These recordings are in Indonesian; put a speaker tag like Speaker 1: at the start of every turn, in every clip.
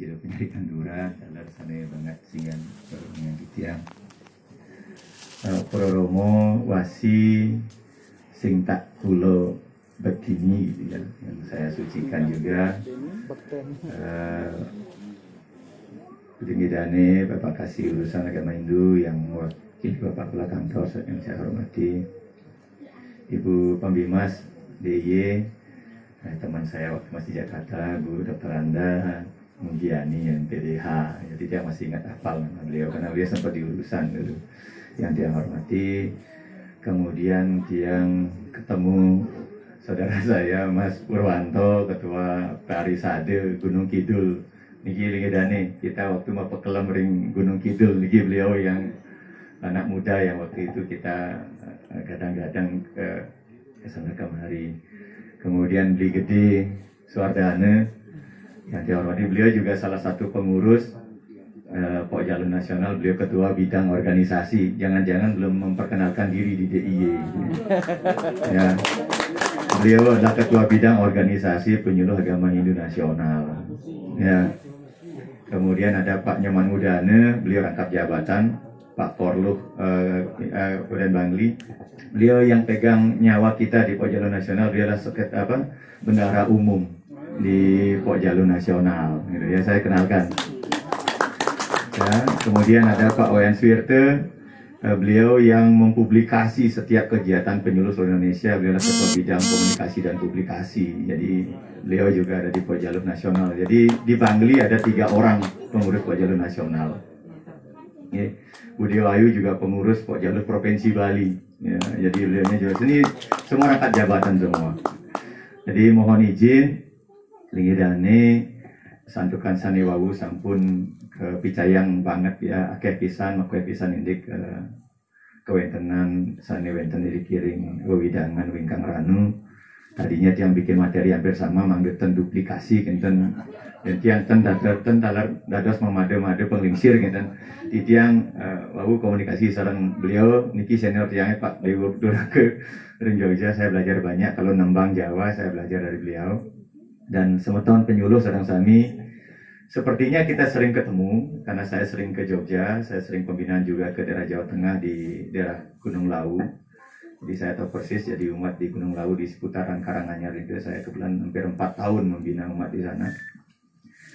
Speaker 1: jadi penyaritan dura dalam sana banget singan yang kitiang uh, Proromo wasi sing tak kulo begini gitu ya yang saya sucikan juga. Uh, Dane Bapak Kasih Urusan Agama Hindu yang wakil Bapak Kepala Kantor yang saya hormati. Ibu Pembimas DIY nah, teman saya waktu masih Jakarta Bu Dr. Anda Mugiani yang PDH jadi dia masih ingat hafal nama beliau karena beliau sempat diurusan dulu yang dia hormati. Kemudian yang ketemu saudara saya Mas Purwanto ketua Parisade Gunung Kidul. Niki dane kita waktu mau pekelam ring Gunung Kidul niki beliau yang anak muda yang waktu itu kita eh, kadang-kadang ke ke sana kemari kemudian beli gede Suardana yang dihormati beliau juga salah satu pengurus uh, Pok Jalur Nasional beliau ketua bidang organisasi. Jangan-jangan belum memperkenalkan diri di DIY ya. Beliau adalah ketua bidang organisasi penyuluh agama Hindu nasional. Ya. Kemudian ada Pak Nyoman Udane beliau rangkap jabatan. Pak Porluh uh, uh, Bangli. Beliau yang pegang nyawa kita di Pok Jalur Nasional beliau adalah seket, apa bendara umum di Pok Jalur Nasional gitu ya saya kenalkan. Ya kemudian ada Pak Wayan Swirte uh, beliau yang mempublikasi setiap kegiatan penyuluh seluruh Indonesia. Beliau adalah ketua bidang komunikasi dan publikasi. Jadi beliau juga ada di Pok Jalur Nasional. Jadi di Bangli ada tiga orang pengurus Pok Jalur Nasional. Ya. Budi Ayu juga pengurus Pok Jalur Provinsi Bali. Ya, jadi beliaunya juga. Sini semua rangkat jabatan semua. Jadi mohon izin Lingidane santukan sanewawu sampun ke picayang banget ya. Akeh pisan makwe pisan indik ke kewentenan sane wenten diri kiring wewidangan wingkang ranu. Tadinya tiang bikin materi hampir sama manggeten duplikasi kenten dan tiang ten dadarten talar dados memade-made penglingsir gitu di tiang uh, lalu komunikasi sarang beliau niki senior tiangnya Pak Dewo Durake Ring Jogja saya belajar banyak. Kalau nembang Jawa saya belajar dari beliau dan semeton penyuluh sarang sami. Sepertinya kita sering ketemu karena saya sering ke Jogja saya sering pembinaan juga ke daerah Jawa Tengah di daerah Gunung Lawu jadi saya tahu persis jadi umat di Gunung Lawu di seputaran Karanganyar itu saya kebetulan hampir empat tahun membina umat di sana.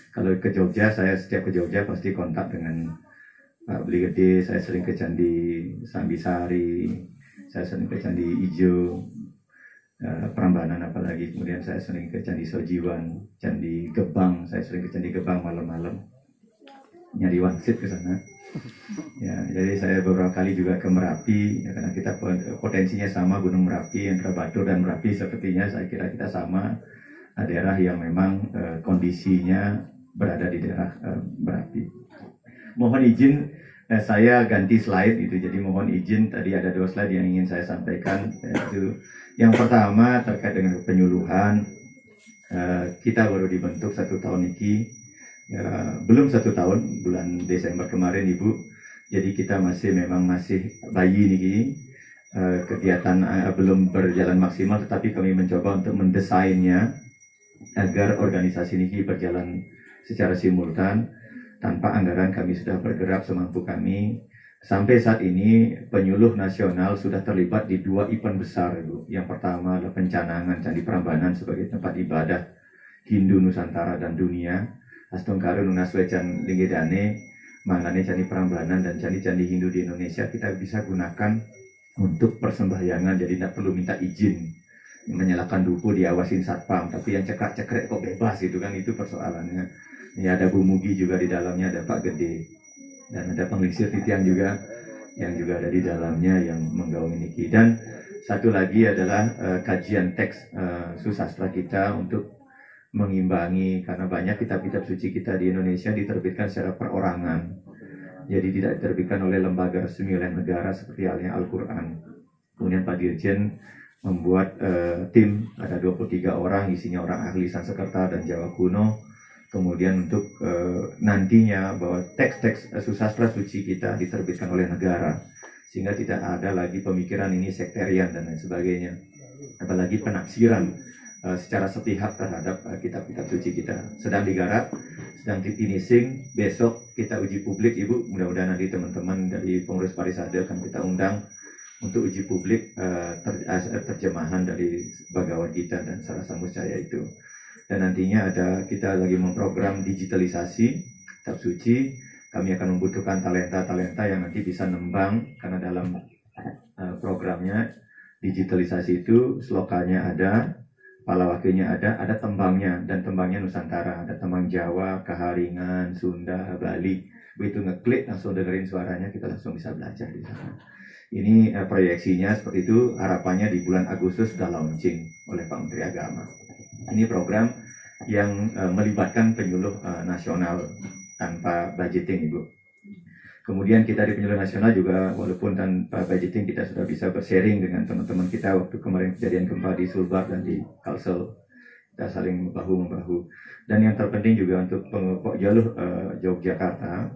Speaker 1: Kalau ke Jogja saya setiap ke Jogja pasti kontak dengan Pak Beli Gede, saya sering ke Candi Sambisari, saya sering ke Candi Ijo, uh, Prambanan apalagi, kemudian saya sering ke Candi Sojiwan, Candi Gebang, saya sering ke Candi Gebang malam-malam, nyari wangsit ke sana. Ya, jadi saya beberapa kali juga ke Merapi, ya, karena kita potensinya sama Gunung Merapi, yang Batur dan Merapi sepertinya saya kira kita sama daerah yang memang uh, kondisinya berada di daerah uh, Merapi. Mohon izin uh, saya ganti slide itu, jadi mohon izin tadi ada dua slide yang ingin saya sampaikan. Yaitu yang pertama terkait dengan penyuluhan, uh, kita baru dibentuk satu tahun ini. Ya, belum satu tahun bulan Desember kemarin ibu. Jadi kita masih memang masih bayi nih uh, kegiatan uh, belum berjalan maksimal tetapi kami mencoba untuk mendesainnya agar organisasi ini berjalan secara simultan tanpa anggaran kami sudah bergerak semampu kami. Sampai saat ini penyuluh nasional sudah terlibat di dua event besar ibu yang pertama adalah pencanangan Candi Prambanan sebagai tempat ibadah Hindu Nusantara dan dunia. Astung Karun Unaswecan Linggedane Mangane Candi Prambanan dan candi-candi Hindu di Indonesia kita bisa gunakan untuk persembahyangan. Jadi tidak perlu minta izin menyalakan duku diawasin satpam. Tapi yang cekak-cekrek kok bebas itu kan itu persoalannya ini ada Bu Mugi juga di dalamnya ada Pak Gede dan ada penglingsir titiang juga yang juga ada di dalamnya yang menggaung ini dan satu lagi adalah uh, kajian teks uh, susastra kita untuk mengimbangi karena banyak kitab-kitab suci kita di Indonesia diterbitkan secara perorangan. Jadi tidak diterbitkan oleh lembaga resmi oleh negara seperti halnya Al-Qur'an. Kemudian Pak Dirjen membuat uh, tim ada 23 orang isinya orang ahli Sanskerta dan Jawa kuno. Kemudian untuk uh, nantinya bahwa teks-teks uh, susastra suci kita diterbitkan oleh negara sehingga tidak ada lagi pemikiran ini sekterian dan lain sebagainya. Apalagi penafsiran Eh, secara sepihak terhadap kitab-kitab suci kita sedang digarap sedang di finishing. Besok kita uji publik Ibu. Mudah-mudahan nanti teman-teman dari pengurus Parisade akan kita undang untuk uji publik uh, ter, terjemahan dari bagawan kita dan Sarasa Muscaya itu. Dan nantinya ada kita lagi memprogram digitalisasi kitab suci. Kami akan membutuhkan talenta-talenta yang nanti bisa nembang karena dalam uh, programnya digitalisasi itu slokanya ada, Palawakilnya ada, ada tembangnya dan tembangnya Nusantara, ada tembang Jawa, Kaharingan, Sunda, Bali. Begitu ngeklik langsung dengerin suaranya kita langsung bisa belajar di sana. Ini eh, proyeksinya seperti itu, harapannya di bulan Agustus sudah launching oleh Pak Menteri Agama. Ini program yang eh, melibatkan penyuluh eh, nasional tanpa budgeting, Ibu. Kemudian kita di penyuluh nasional juga walaupun tanpa budgeting kita sudah bisa bersharing dengan teman-teman kita waktu kemarin kejadian gempa di Sulbar dan di Kalsel. Kita saling bahu membahu dan yang terpenting juga untuk pengepok jalur uh, Yogyakarta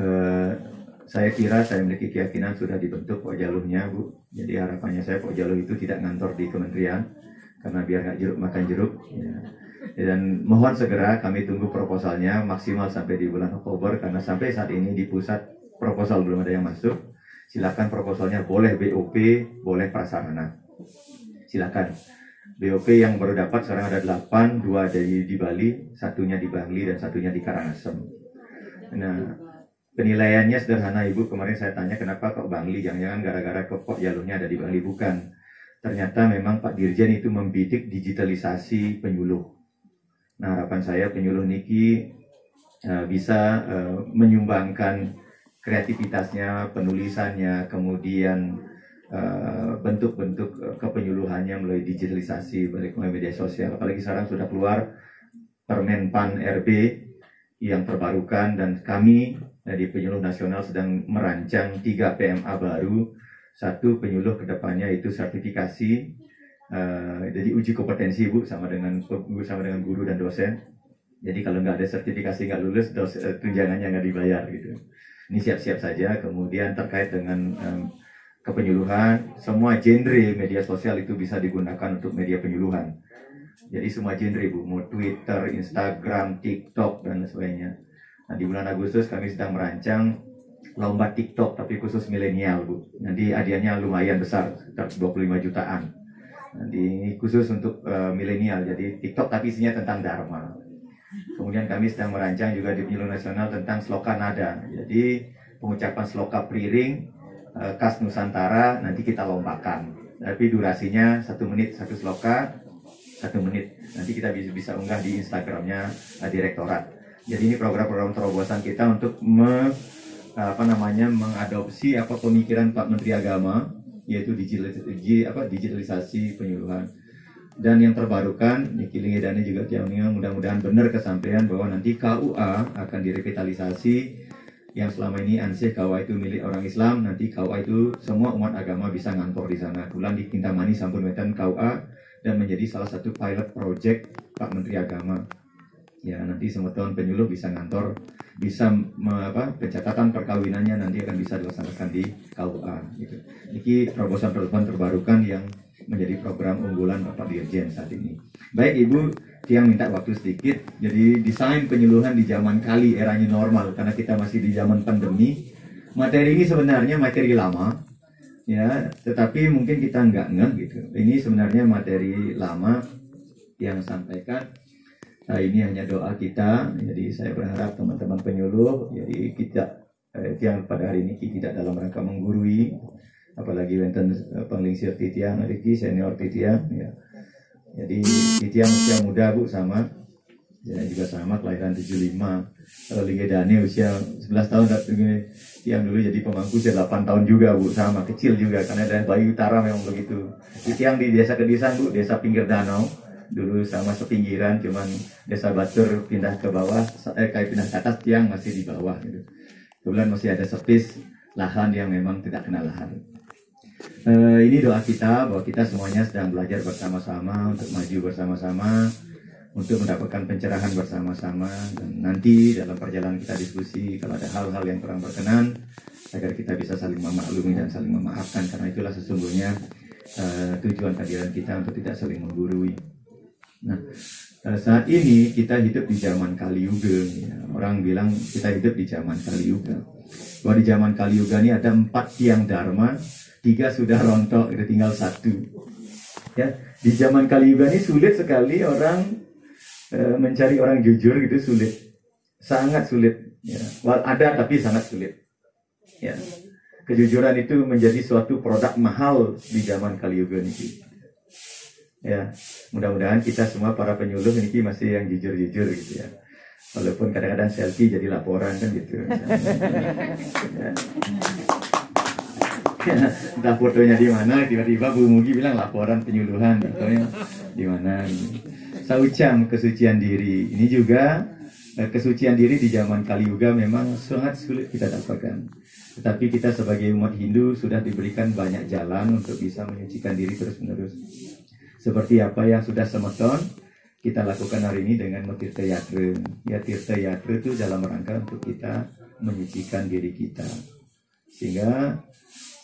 Speaker 1: uh, saya kira saya memiliki keyakinan sudah dibentuk pok jalurnya bu. Jadi harapannya saya pok itu tidak ngantor di kementerian karena biar nggak jeruk makan jeruk ya dan mohon segera kami tunggu proposalnya maksimal sampai di bulan Oktober karena sampai saat ini di pusat proposal belum ada yang masuk. Silakan proposalnya boleh BOP, boleh prasarana. Silakan. BOP yang baru dapat sekarang ada 8, dua dari di Bali, satunya di Bangli dan satunya di Karangasem. Nah, penilaiannya sederhana Ibu, kemarin saya tanya kenapa kok Bangli, jangan-jangan gara-gara kok jalurnya ada di Bangli, bukan. Ternyata memang Pak Dirjen itu membidik digitalisasi penyuluh Nah harapan saya penyuluh Niki uh, bisa uh, menyumbangkan kreativitasnya, penulisannya, kemudian eh, bentuk-bentuk uh, kepenyuluhannya melalui digitalisasi, balik melalui media sosial. Apalagi sekarang sudah keluar Permenpan RB yang terbarukan dan kami di penyuluh nasional sedang merancang tiga PMA baru. Satu penyuluh ke depannya itu sertifikasi Uh, jadi uji kompetensi bu sama dengan sama dengan guru dan dosen. Jadi kalau nggak ada sertifikasi nggak lulus, dos, uh, tunjangannya nggak dibayar gitu. Ini siap-siap saja. Kemudian terkait dengan um, kepenyuluhan, semua genre media sosial itu bisa digunakan untuk media penyuluhan. Jadi semua genre bu, mau Twitter, Instagram, TikTok dan sebagainya. Nah di bulan Agustus kami sedang merancang lomba TikTok tapi khusus milenial bu. Nanti hadiahnya lumayan besar, sekitar 25 jutaan. Di khusus untuk uh, milenial. Jadi TikTok tapi isinya tentang Dharma. Kemudian kami sedang merancang juga di penyuluh nasional tentang sloka nada. Jadi pengucapan sloka priring uh, khas Nusantara nanti kita lombakan. Tapi durasinya satu menit satu sloka satu menit. Nanti kita bisa bisa unggah di Instagramnya uh, direktorat. Jadi ini program-program terobosan kita untuk me, apa namanya mengadopsi apa pemikiran Pak Menteri Agama yaitu digitalisasi, apa, digitalisasi penyuluhan. Dan yang terbarukan, Niki Dani juga tiangnya mudah-mudahan benar kesampaian bahwa nanti KUA akan direvitalisasi yang selama ini ansih KUA itu milik orang Islam, nanti KUA itu semua umat agama bisa ngantor di sana. Bulan di Kintamani Sampun Wetan KUA dan menjadi salah satu pilot project Pak Menteri Agama ya nanti semua tahun penyuluh bisa ngantor bisa me, apa pencatatan perkawinannya nanti akan bisa dilaksanakan di KUA gitu. Ini terobosan-terobosan terbarukan yang menjadi program unggulan Bapak Dirjen saat ini. Baik Ibu, yang minta waktu sedikit. Jadi desain penyuluhan di zaman kali eranya normal karena kita masih di zaman pandemi. Materi ini sebenarnya materi lama, ya, tetapi mungkin kita nggak ngeh gitu. Ini sebenarnya materi lama yang sampaikan Nah ini hanya doa kita, jadi saya berharap teman-teman penyuluh, jadi kita eh, yang pada hari ini tidak dalam rangka menggurui, apalagi wenten eh, penglingsir titiang, Riki senior titiang, ya. Jadi titiang usia muda bu sama, ya juga sama kelahiran 75. Kalau Liga Dani usia 11 tahun, tiang dulu jadi pemangku usia 8 tahun juga bu sama kecil juga karena ada bayi utara memang begitu. Titiang di desa Kedisang bu, desa pinggir danau dulu sama sepinggiran cuman desa Batur pindah ke bawah eh kayak pindah ke atas tiang masih di bawah gitu. Kebetulan masih ada sepis lahan yang memang tidak kena lahan. Uh, ini doa kita bahwa kita semuanya sedang belajar bersama-sama untuk maju bersama-sama untuk mendapatkan pencerahan bersama-sama dan nanti dalam perjalanan kita diskusi kalau ada hal-hal yang kurang berkenan agar kita bisa saling memaklumi dan saling memaafkan karena itulah sesungguhnya uh, tujuan kehadiran kita untuk tidak saling menggurui. Nah, saat ini kita hidup di zaman Kali Yuga. Ya. Orang bilang kita hidup di zaman Kali Yuga. Bahwa di zaman Kali Yuga ini ada empat tiang dharma, tiga sudah rontok, itu tinggal satu. Ya, di zaman Kali Yuga ini sulit sekali orang uh, mencari orang jujur gitu sulit, sangat sulit. Ya. ada tapi sangat sulit. Ya. Kejujuran itu menjadi suatu produk mahal di zaman Kali Yuga ini. Ya, mudah-mudahan kita semua para penyuluh ini masih yang jujur-jujur gitu ya. Walaupun kadang-kadang selfie jadi laporan kan gitu. ya. ya, entah fotonya di mana, tiba-tiba Bu Mugi bilang laporan penyuluhan, fotonya di mana. Saucam kesucian diri. Ini juga eh, kesucian diri di zaman Kali Yuga memang sangat sulit kita dapatkan. Tetapi kita sebagai umat Hindu sudah diberikan banyak jalan untuk bisa menyucikan diri terus-menerus. Seperti apa yang sudah semeton kita lakukan hari ini dengan Metirta Yatra. Ya Tirta Yatra itu dalam rangka untuk kita menyucikan diri kita. Sehingga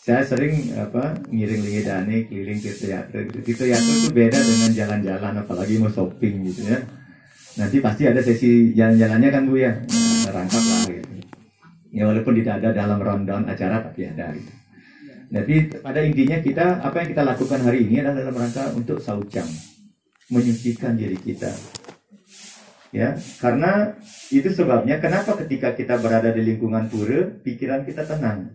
Speaker 1: saya sering apa ngiring dane keliling Tirta Yatra. Tirta Yatra itu beda dengan jalan-jalan apalagi mau shopping gitu ya. Nanti pasti ada sesi jalan-jalannya kan Bu ya. Nah, rangkap lah gitu. Ya walaupun tidak ada dalam rundown acara tapi ada gitu. Jadi pada intinya kita apa yang kita lakukan hari ini adalah dalam rangka untuk saucang, menyucikan diri kita. Ya, karena itu sebabnya kenapa ketika kita berada di lingkungan pura, pikiran kita tenang.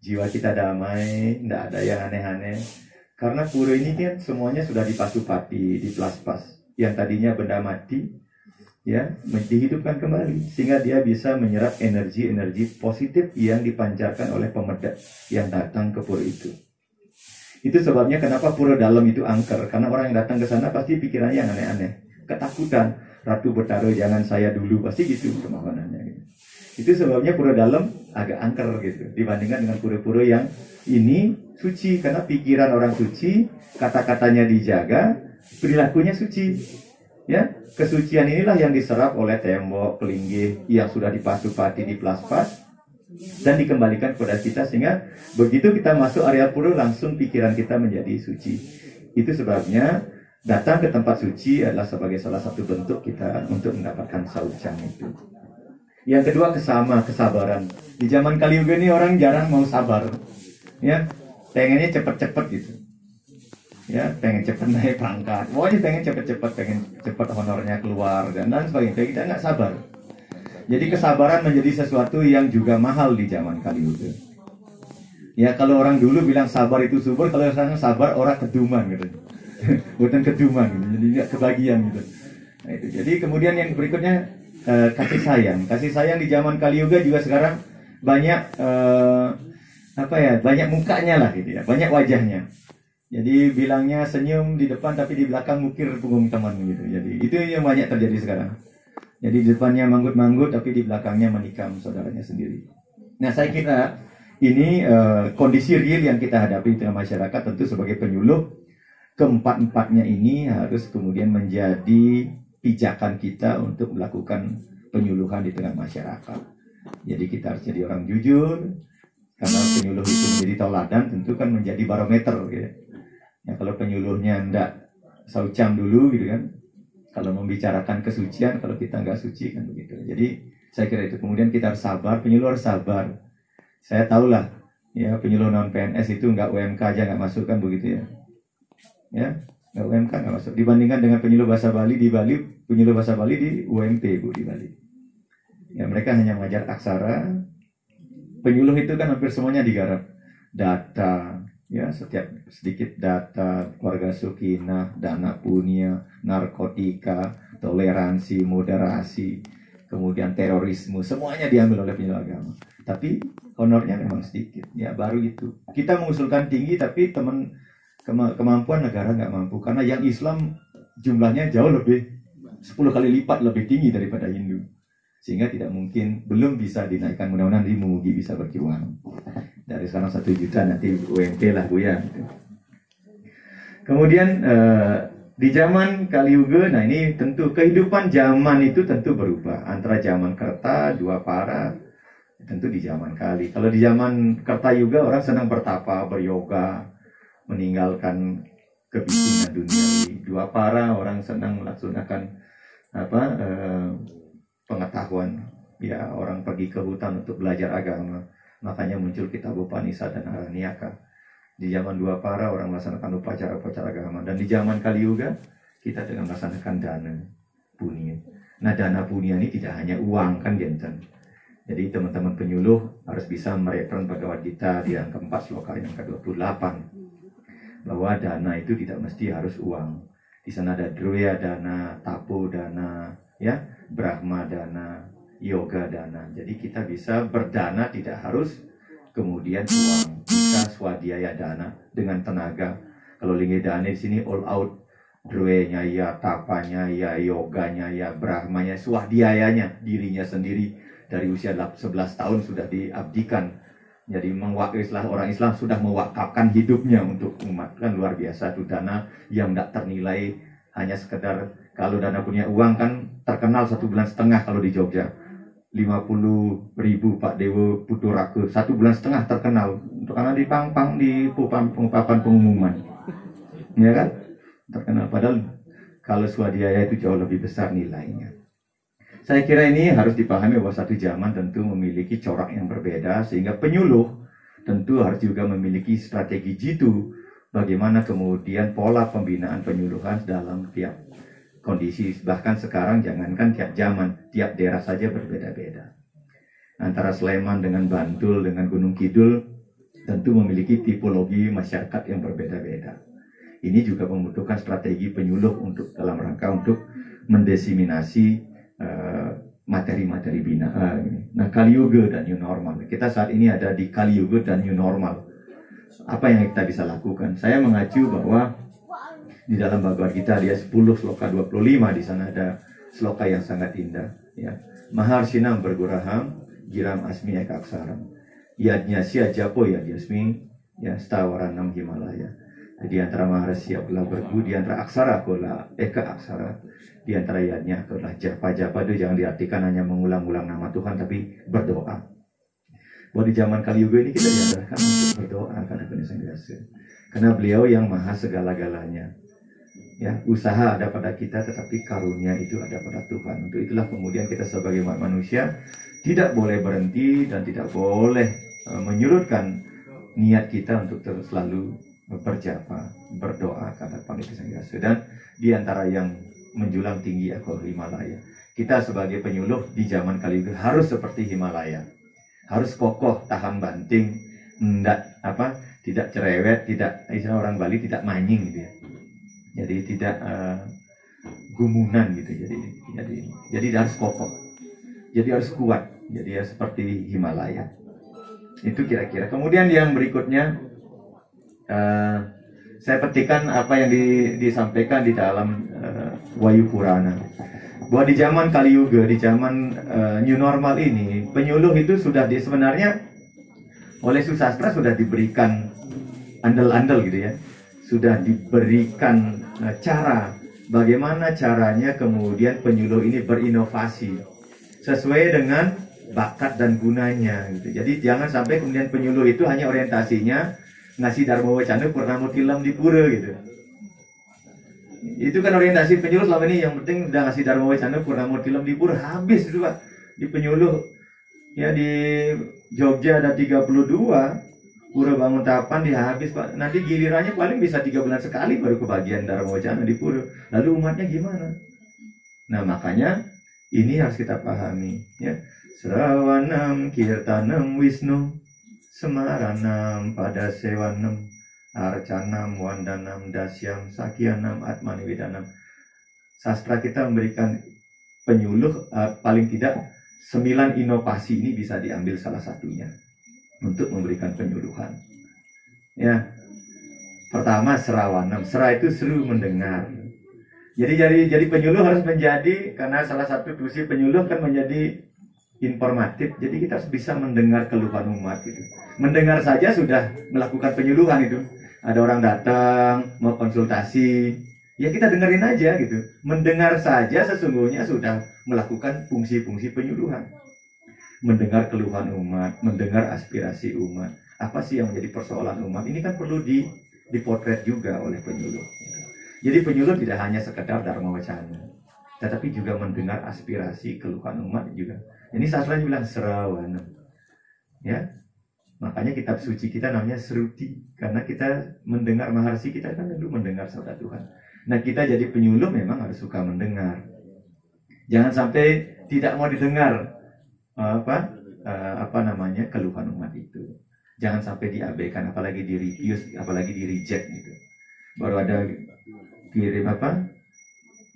Speaker 1: Jiwa kita damai, tidak ada yang aneh-aneh. Karena pura ini kan semuanya sudah dipasupati, diplas-pas. Yang tadinya benda mati, ya dihidupkan kembali sehingga dia bisa menyerap energi-energi positif yang dipancarkan oleh pemedak yang datang ke pura itu. Itu sebabnya kenapa pura dalam itu angker karena orang yang datang ke sana pasti pikirannya yang aneh-aneh, ketakutan. Ratu bertaruh jangan saya dulu pasti gitu kemauannya. Gitu. Itu sebabnya pura dalam agak angker gitu dibandingkan dengan pura-pura yang ini suci karena pikiran orang suci, kata-katanya dijaga, perilakunya suci. Ya, kesucian inilah yang diserap oleh tembok, kelinggih yang sudah dipasupati di plaspas dan dikembalikan kepada kita sehingga begitu kita masuk area pura langsung pikiran kita menjadi suci. Itu sebabnya datang ke tempat suci adalah sebagai salah satu bentuk kita untuk mendapatkan saucang itu. Yang kedua kesama, kesabaran. Di zaman Kali ini orang jarang mau sabar. Ya, pengennya cepat-cepat gitu ya pengen cepat naik pangkat pokoknya pengen cepat-cepat pengen cepat honornya keluar dan dan sebagainya. Kita nggak sabar. Jadi kesabaran menjadi sesuatu yang juga mahal di zaman kali itu ya kalau orang dulu bilang sabar itu subur kalau sekarang sabar orang keduman gitu. Bukan keduman gitu jadi nggak kebagian gitu. Nah, itu. Jadi kemudian yang berikutnya eh, kasih sayang. Kasih sayang di zaman kali juga juga sekarang banyak eh, apa ya banyak mukanya lah gitu ya banyak wajahnya jadi bilangnya senyum di depan tapi di belakang mukir punggung teman gitu. Jadi itu yang banyak terjadi sekarang. Jadi di depannya manggut-manggut tapi di belakangnya menikam saudaranya sendiri. Nah saya kira ini uh, kondisi real yang kita hadapi di tengah masyarakat tentu sebagai penyuluh keempat-empatnya ini harus kemudian menjadi pijakan kita untuk melakukan penyuluhan di tengah masyarakat. Jadi kita harus jadi orang jujur karena penyuluh itu menjadi tauladan tentu kan menjadi barometer gitu. Ya kalau penyuluhnya ndak saucam dulu gitu kan. Kalau membicarakan kesucian, kalau kita nggak suci kan begitu. Jadi saya kira itu. Kemudian kita harus sabar, penyuluh harus sabar. Saya tahulah ya penyuluh non PNS itu nggak UMK aja nggak masuk kan begitu ya. Ya, nggak UMK nggak masuk. Dibandingkan dengan penyuluh bahasa Bali di Bali, penyuluh bahasa Bali di UMP bu di Bali. Ya mereka hanya mengajar aksara. Penyuluh itu kan hampir semuanya digarap. Data, ya setiap sedikit data keluarga sukinah, dana punya, narkotika, toleransi, moderasi, kemudian terorisme, semuanya diambil oleh penyuluh agama. Tapi honornya memang sedikit, ya baru itu. Kita mengusulkan tinggi, tapi teman kemampuan negara nggak mampu. Karena yang Islam jumlahnya jauh lebih 10 kali lipat lebih tinggi daripada Hindu. Sehingga tidak mungkin belum bisa dinaikkan. Mudah-mudahan di Mugi bisa berjuang dari sekarang satu juta nanti UMP lah bu ya kemudian eh, di zaman Kaliuga nah ini tentu kehidupan zaman itu tentu berubah antara zaman Kerta dua para tentu di zaman Kali kalau di zaman Kerta juga orang senang bertapa beryoga meninggalkan kebisingan duniawi. Dua para orang senang melaksanakan apa eh, pengetahuan. Ya orang pergi ke hutan untuk belajar agama. Makanya muncul kitab Upanisa dan Aranyaka. Di zaman dua para orang melaksanakan upacara-upacara agama. Dan di zaman Kali Yuga kita dengan melaksanakan dana punya. Nah dana punya ini tidak hanya uang kan Genten. Jadi teman-teman penyuluh harus bisa mereferen Bhagavad Gita di yang keempat sloka yang ke-28 bahwa dana itu tidak mesti harus uang. Di sana ada Droya dana, Tapo dana, ya, Brahma dana, Yoga dana. Jadi kita bisa berdana tidak harus kemudian uang. Bisa swadhyaya dana dengan tenaga. Kalau lingge dana di sini all out Droenya ya, tapanya ya, yoganya ya, brahmanya, swadhyayanya, dirinya sendiri dari usia 11 tahun sudah diabdikan jadi mewakili orang Islam sudah mewakafkan hidupnya untuk umat kan luar biasa itu dana yang tidak ternilai hanya sekedar kalau dana punya uang kan terkenal satu bulan setengah kalau di Jogja 50 ribu Pak Dewo Puturake satu bulan setengah terkenal. Karena di pang-pang di pengungkapan pengumuman. Ya kan? Terkenal. Padahal kalau swadhyaya itu jauh lebih besar nilainya. Saya kira ini harus dipahami bahwa satu zaman tentu memiliki corak yang berbeda sehingga penyuluh tentu harus juga memiliki strategi jitu bagaimana kemudian pola pembinaan penyuluhan dalam tiap kondisi bahkan sekarang jangankan tiap zaman tiap daerah saja berbeda-beda antara Sleman dengan Bantul dengan Gunung Kidul tentu memiliki tipologi masyarakat yang berbeda-beda ini juga membutuhkan strategi penyuluh untuk dalam rangka untuk mendesiminasi Eh, materi-materi uh, binaan. Nah, Kali Yuga dan New Normal. Kita saat ini ada di Kali Yuga dan New Normal. Apa yang kita bisa lakukan? Saya mengacu bahwa di dalam Bhagavad Gita dia 10 sloka 25 di sana ada sloka yang sangat indah ya. Maharsinam berguraham giram asmi eka aksaram. Yadnya sia japo ya jasmi ya stawaranam Himalaya. Di antara Maharsi adalah bergu, di antara aksara adalah eka aksara di antara ayatnya adalah japa-japa itu jangan diartikan hanya mengulang-ulang nama Tuhan tapi berdoa. Bahwa di zaman kali Yuga ini kita diajarkan untuk berdoa karena biasa. Karena beliau yang maha segala-galanya. Ya, usaha ada pada kita tetapi karunia itu ada pada Tuhan. Untuk itulah kemudian kita sebagai manusia tidak boleh berhenti dan tidak boleh uh, menyurutkan niat kita untuk terus selalu berjapa, berdoa kata Panitia Sang Dan di antara yang menjulang tinggi aku Himalaya. Kita sebagai penyuluh di zaman kali itu harus seperti Himalaya. Harus kokoh, tahan banting, enggak apa, tidak cerewet, tidak istilah orang Bali tidak manying gitu ya. Jadi tidak uh, gumunan gitu. Jadi jadi jadi harus kokoh. Jadi harus kuat. Jadi ya seperti Himalaya. Itu kira-kira. Kemudian yang berikutnya uh, saya petikan apa yang di, disampaikan di dalam uh, Wahyu Purana. Bahwa di zaman Kali Yuga, di zaman uh, new normal ini, penyuluh itu sudah di, sebenarnya oleh susastra sudah diberikan andal-andal gitu ya. Sudah diberikan cara. Bagaimana caranya kemudian penyuluh ini berinovasi? Sesuai dengan bakat dan gunanya gitu. Jadi jangan sampai kemudian penyuluh itu hanya orientasinya ngasih dharma wacana mau tilam di pura gitu. Itu kan orientasi penyuluh selama ini. Yang penting udah ngasih dharma wacana mau tilam di pura habis itu pak. Di penyuluh. Ya di Jogja ada 32 pura bangun tapan dia habis pak. Nanti gilirannya paling bisa tiga bulan sekali baru kebagian dharma wacana di pura. Lalu umatnya gimana? Nah makanya ini harus kita pahami ya. Serawanam kirtanam Wisnu. Semaranam pada sewanam Arcanam Wandanam Dasyam Sakyanam Atmaniwidanam. Sastra kita memberikan penyuluh uh, paling tidak sembilan inovasi ini bisa diambil salah satunya untuk memberikan penyuluhan. Ya, pertama serawanam. Serah itu seru mendengar. Jadi jadi jadi penyuluh harus menjadi karena salah satu fungsi penyuluh kan menjadi informatif. Jadi kita harus bisa mendengar keluhan umat gitu. Mendengar saja sudah melakukan penyuluhan itu. Ada orang datang mau konsultasi, ya kita dengerin aja gitu. Mendengar saja sesungguhnya sudah melakukan fungsi-fungsi penyuluhan. Mendengar keluhan umat, mendengar aspirasi umat. Apa sih yang menjadi persoalan umat? Ini kan perlu di dipotret juga oleh penyuluh. Jadi penyuluh tidak hanya sekedar dharma wacana, tetapi juga mendengar aspirasi keluhan umat juga. Ini sastranya bilang serawana. Ya, makanya kitab suci kita namanya seruti karena kita mendengar maharsi kita kan dulu mendengar sabda Tuhan. Nah kita jadi penyuluh memang harus suka mendengar. Jangan sampai tidak mau didengar apa uh, apa namanya keluhan umat itu. Jangan sampai diabaikan, apalagi di refuse, apalagi di reject gitu. Baru ada kirim apa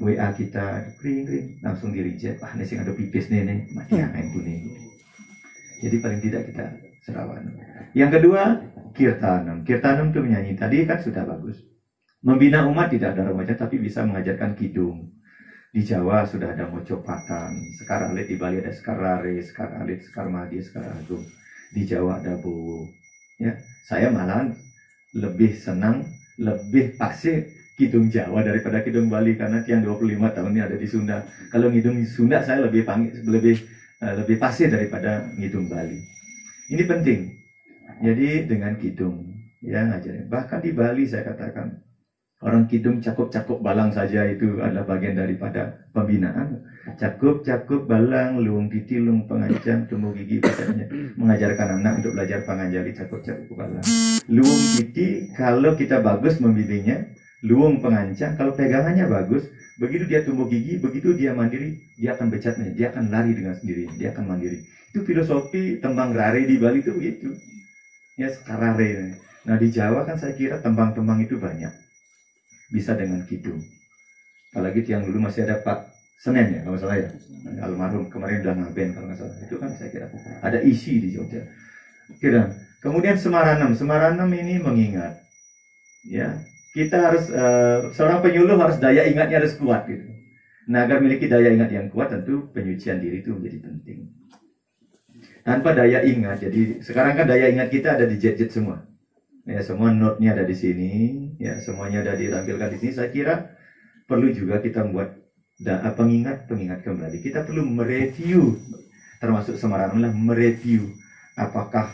Speaker 1: WA kita kering kering langsung di reject. Ah, nasi ada pipis nih nih, mati ya. main kuning. Jadi paling tidak kita serawan. Yang kedua, kirtanam. Kirtanam itu menyanyi. Tadi kan sudah bagus. Membina umat tidak ada remaja, tapi bisa mengajarkan kidung di Jawa sudah ada mocopatan, sekarang di Bali ada sekarare, sekarang alit, sekarang madi, sekarang agung. Di Jawa ada bowo. Ya, saya malah lebih senang, lebih pasti Kidung Jawa daripada Kidung Bali karena tiang 25 tahun ini ada di Sunda. Kalau ngidung Sunda saya lebih panggil, lebih uh, lebih pasti daripada ngidung Bali. Ini penting. Jadi dengan kidung ya ngajarin. Bahkan di Bali saya katakan Orang kidung cakup-cakup balang saja itu adalah bagian daripada pembinaan. Cakup-cakup balang, luung titilung pengancam, tumbuh gigi misalnya. Mengajarkan anak untuk belajar pengajari cakup-cakup balang. Luung titi, kalau kita bagus membimbingnya, luung pengancam, kalau pegangannya bagus, begitu dia tumbuh gigi, begitu dia mandiri, dia akan becatnya, dia akan lari dengan sendiri, dia akan mandiri. Itu filosofi tembang rare di Bali itu begitu. Ya, sekarare. Nah di Jawa kan saya kira tembang-tembang itu banyak bisa dengan kidung. Apalagi yang dulu masih ada Pak Senen ya, kalau salah ya. Almarhum kemarin udah ngaben kalau nggak salah. Itu kan saya kira ada isi di Jogja. Kira. Kemudian Semaranam. Semaranam ini mengingat. Ya, kita harus uh, seorang penyuluh harus daya ingatnya harus kuat gitu. Nah, agar memiliki daya ingat yang kuat tentu penyucian diri itu menjadi penting. Tanpa daya ingat, jadi sekarang kan daya ingat kita ada di jet-jet semua ya semua note-nya ada di sini, ya semuanya ada ditampilkan di sini. Saya kira perlu juga kita membuat dan pengingat pengingat kembali. Kita perlu mereview, termasuk Semarang adalah mereview apakah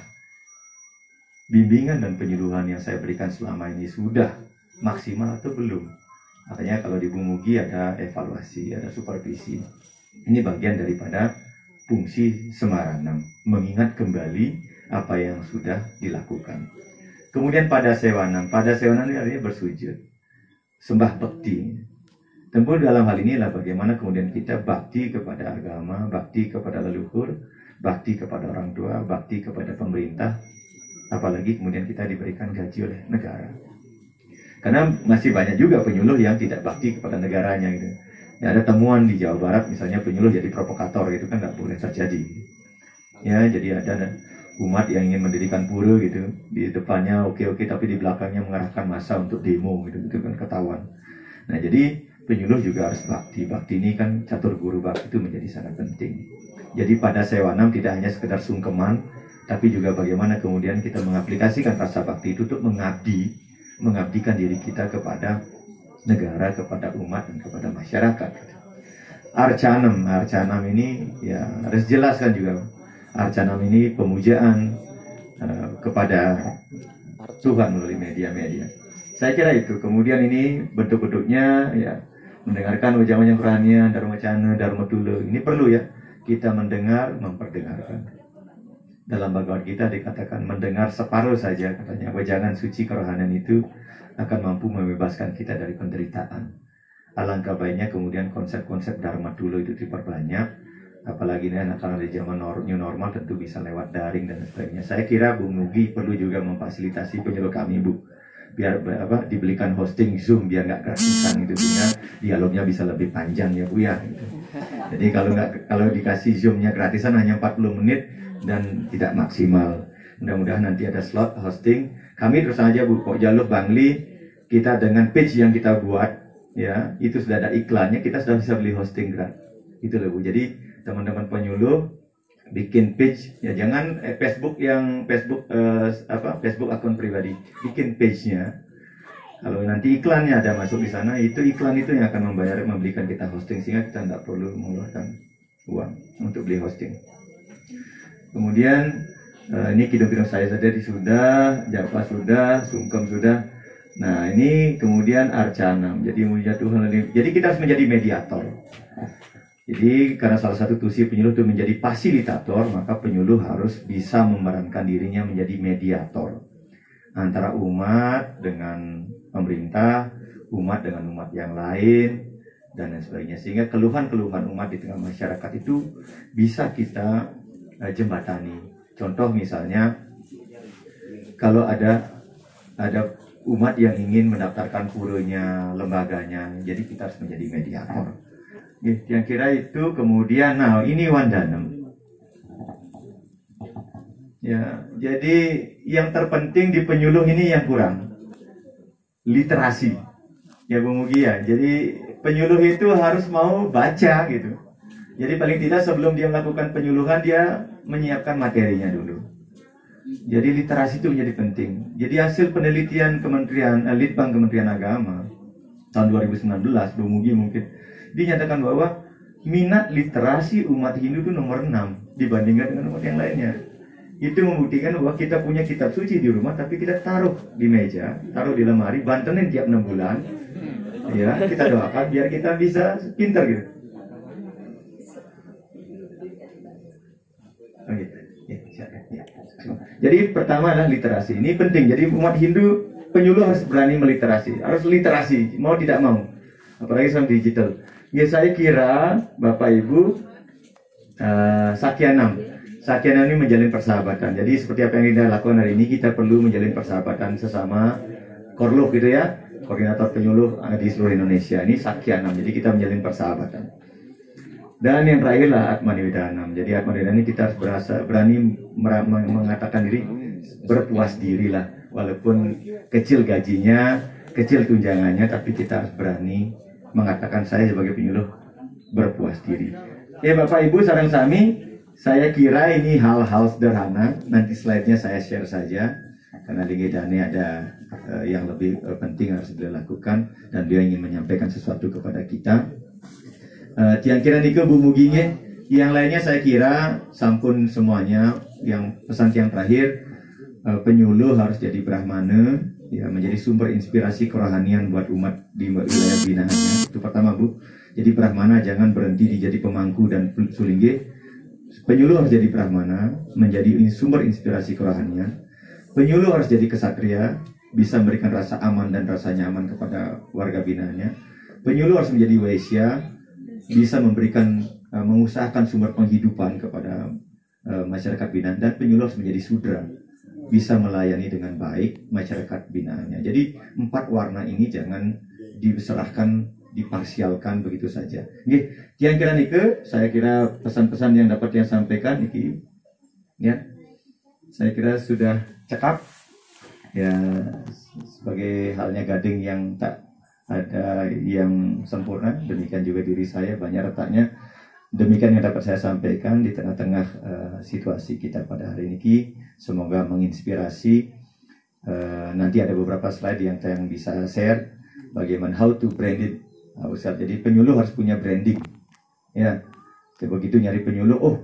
Speaker 1: bimbingan dan penyuluhan yang saya berikan selama ini sudah maksimal atau belum. Makanya kalau di Bumugi ada evaluasi, ada supervisi. Ini bagian daripada fungsi Semaranam, mengingat kembali apa yang sudah dilakukan. Kemudian pada sewanan, pada sewanan ini bersujud, sembah bekti. Tentu dalam hal ini adalah bagaimana kemudian kita bakti kepada agama, bakti kepada leluhur, bakti kepada orang tua, bakti kepada pemerintah, apalagi kemudian kita diberikan gaji oleh negara. Karena masih banyak juga penyuluh yang tidak bakti kepada negaranya gitu. Ya, ada temuan di Jawa Barat misalnya penyuluh jadi provokator gitu kan nggak boleh terjadi. Ya, jadi ada umat yang ingin mendirikan pura gitu di depannya oke oke tapi di belakangnya mengarahkan masa untuk demo gitu itu kan ketahuan. Nah jadi penyuluh juga harus bakti. Bakti ini kan catur guru bakti itu menjadi sangat penting. Jadi pada sewanam tidak hanya sekedar sungkeman tapi juga bagaimana kemudian kita mengaplikasikan rasa bakti itu untuk mengabdi mengabdikan diri kita kepada negara kepada umat dan kepada masyarakat arcanam arcanam ini ya harus jelaskan juga Arcanam ini pemujaan uh, kepada Tuhan melalui media-media. Saya kira itu. Kemudian ini bentuk-bentuknya ya mendengarkan wajah-wajah rohanian, dharma cana, dharma tula. Ini perlu ya kita mendengar, memperdengarkan. Dalam Bhagavad kita dikatakan mendengar separuh saja katanya wajangan suci kerohanian itu akan mampu membebaskan kita dari penderitaan. Alangkah baiknya kemudian konsep-konsep dharma tula itu diperbanyak apalagi ini anak di zaman new normal tentu bisa lewat daring dan sebagainya. Saya kira Bu Nugi perlu juga memfasilitasi penyuluh kami Bu biar apa dibelikan hosting Zoom biar nggak gratisan gitu sehingga dialognya bisa lebih panjang ya Bu ya. Jadi kalau nggak kalau dikasih Zoomnya gratisan hanya 40 menit dan tidak maksimal. Mudah-mudahan nanti ada slot hosting. Kami terus saja Bu kok jalur Bangli kita dengan page yang kita buat ya itu sudah ada iklannya kita sudah bisa beli hosting gratis. Itu loh Bu. Jadi teman-teman penyuluh bikin page ya jangan eh, Facebook yang Facebook eh, apa Facebook akun pribadi bikin page-nya kalau nanti iklannya ada masuk di sana itu iklan itu yang akan membayar memberikan kita hosting sehingga kita tidak perlu mengeluarkan uang untuk beli hosting kemudian eh, ini kidung-kidung saya saja sudah Java sudah Sungkem sudah Nah ini kemudian arcanam. Jadi Tuhan. Jadi kita harus menjadi mediator. Jadi karena salah satu tusi penyuluh itu menjadi fasilitator, maka penyuluh harus bisa memerankan dirinya menjadi mediator antara umat dengan pemerintah, umat dengan umat yang lain, dan lain sebagainya. Sehingga keluhan-keluhan umat di tengah masyarakat itu bisa kita uh, jembatani. Contoh misalnya, kalau ada ada umat yang ingin mendaftarkan purunya, lembaganya, jadi kita harus menjadi mediator yang kira itu kemudian, nah ini Wandanem. Ya, jadi yang terpenting di penyuluh ini yang kurang literasi. Ya Bu Mugi ya. Jadi penyuluh itu harus mau baca gitu. Jadi paling tidak sebelum dia melakukan penyuluhan dia menyiapkan materinya dulu. Jadi literasi itu menjadi penting. Jadi hasil penelitian Kementerian eh, Litbang Kementerian Agama tahun 2019 Bu Mugi mungkin dinyatakan bahwa minat literasi umat Hindu itu nomor 6 dibandingkan dengan umat yang lainnya. Itu membuktikan bahwa kita punya kitab suci di rumah tapi kita taruh di meja, taruh di lemari, bantenin tiap 6 bulan. Ya, kita doakan biar kita bisa pintar gitu. Oke. Ya, ya. Jadi pertama adalah literasi. Ini penting. Jadi umat Hindu penyuluh harus berani meliterasi, harus literasi, mau tidak mau. Apalagi sama digital. Ya saya kira Bapak Ibu uh, Sakyanam Sakyanam ini menjalin persahabatan. Jadi seperti apa yang kita lakukan hari ini kita perlu menjalin persahabatan sesama korluh gitu ya, koordinator penyuluh di seluruh Indonesia. Ini Sakyanam. Jadi kita menjalin persahabatan. Dan yang terakhir lah Atmaniwidanam. Jadi Atmaniwidanam ini kita harus berasa, berani mengatakan diri berpuas diri lah. Walaupun kecil gajinya, kecil tunjangannya, tapi kita harus berani mengatakan saya sebagai penyuluh berpuas diri. Ya Bapak Ibu sarang sami, saya kira ini hal-hal sederhana. Nanti slide-nya saya share saja karena di Gedane ada uh, yang lebih uh, penting harus beliau lakukan dan dia ingin menyampaikan sesuatu kepada kita. Uh, tiang kira nike Bu yang lainnya saya kira sampun semuanya. Yang pesan tiang terakhir, uh, penyuluh harus jadi brahmana, ya menjadi sumber inspirasi kerohanian buat umat di wilayah binaannya. Itu pertama Bu. Jadi Brahmana jangan berhenti di jadi pemangku dan sulingge. Penyuluh harus jadi Brahmana, menjadi sumber inspirasi kerohanian. Penyuluh harus jadi kesatria, bisa memberikan rasa aman dan rasa nyaman kepada warga binaannya. Penyuluh harus menjadi waisya, bisa memberikan uh, mengusahakan sumber penghidupan kepada uh, masyarakat binaan dan penyuluh harus menjadi sudra bisa melayani dengan baik masyarakat binaannya. Jadi empat warna ini jangan diserahkan, diparsialkan begitu saja. Oke, yang kira nike, saya kira pesan-pesan yang dapat yang sampaikan iki, ya, saya kira sudah cekap. Ya, sebagai halnya gading yang tak ada yang sempurna, demikian juga diri saya banyak retaknya. Demikian yang dapat saya sampaikan di tengah-tengah uh, situasi kita pada hari ini. Semoga menginspirasi. Uh, nanti ada beberapa slide yang saya bisa share bagaimana how to brand it. Uh, Jadi penyuluh harus punya branding. Ya, begitu nyari penyuluh, oh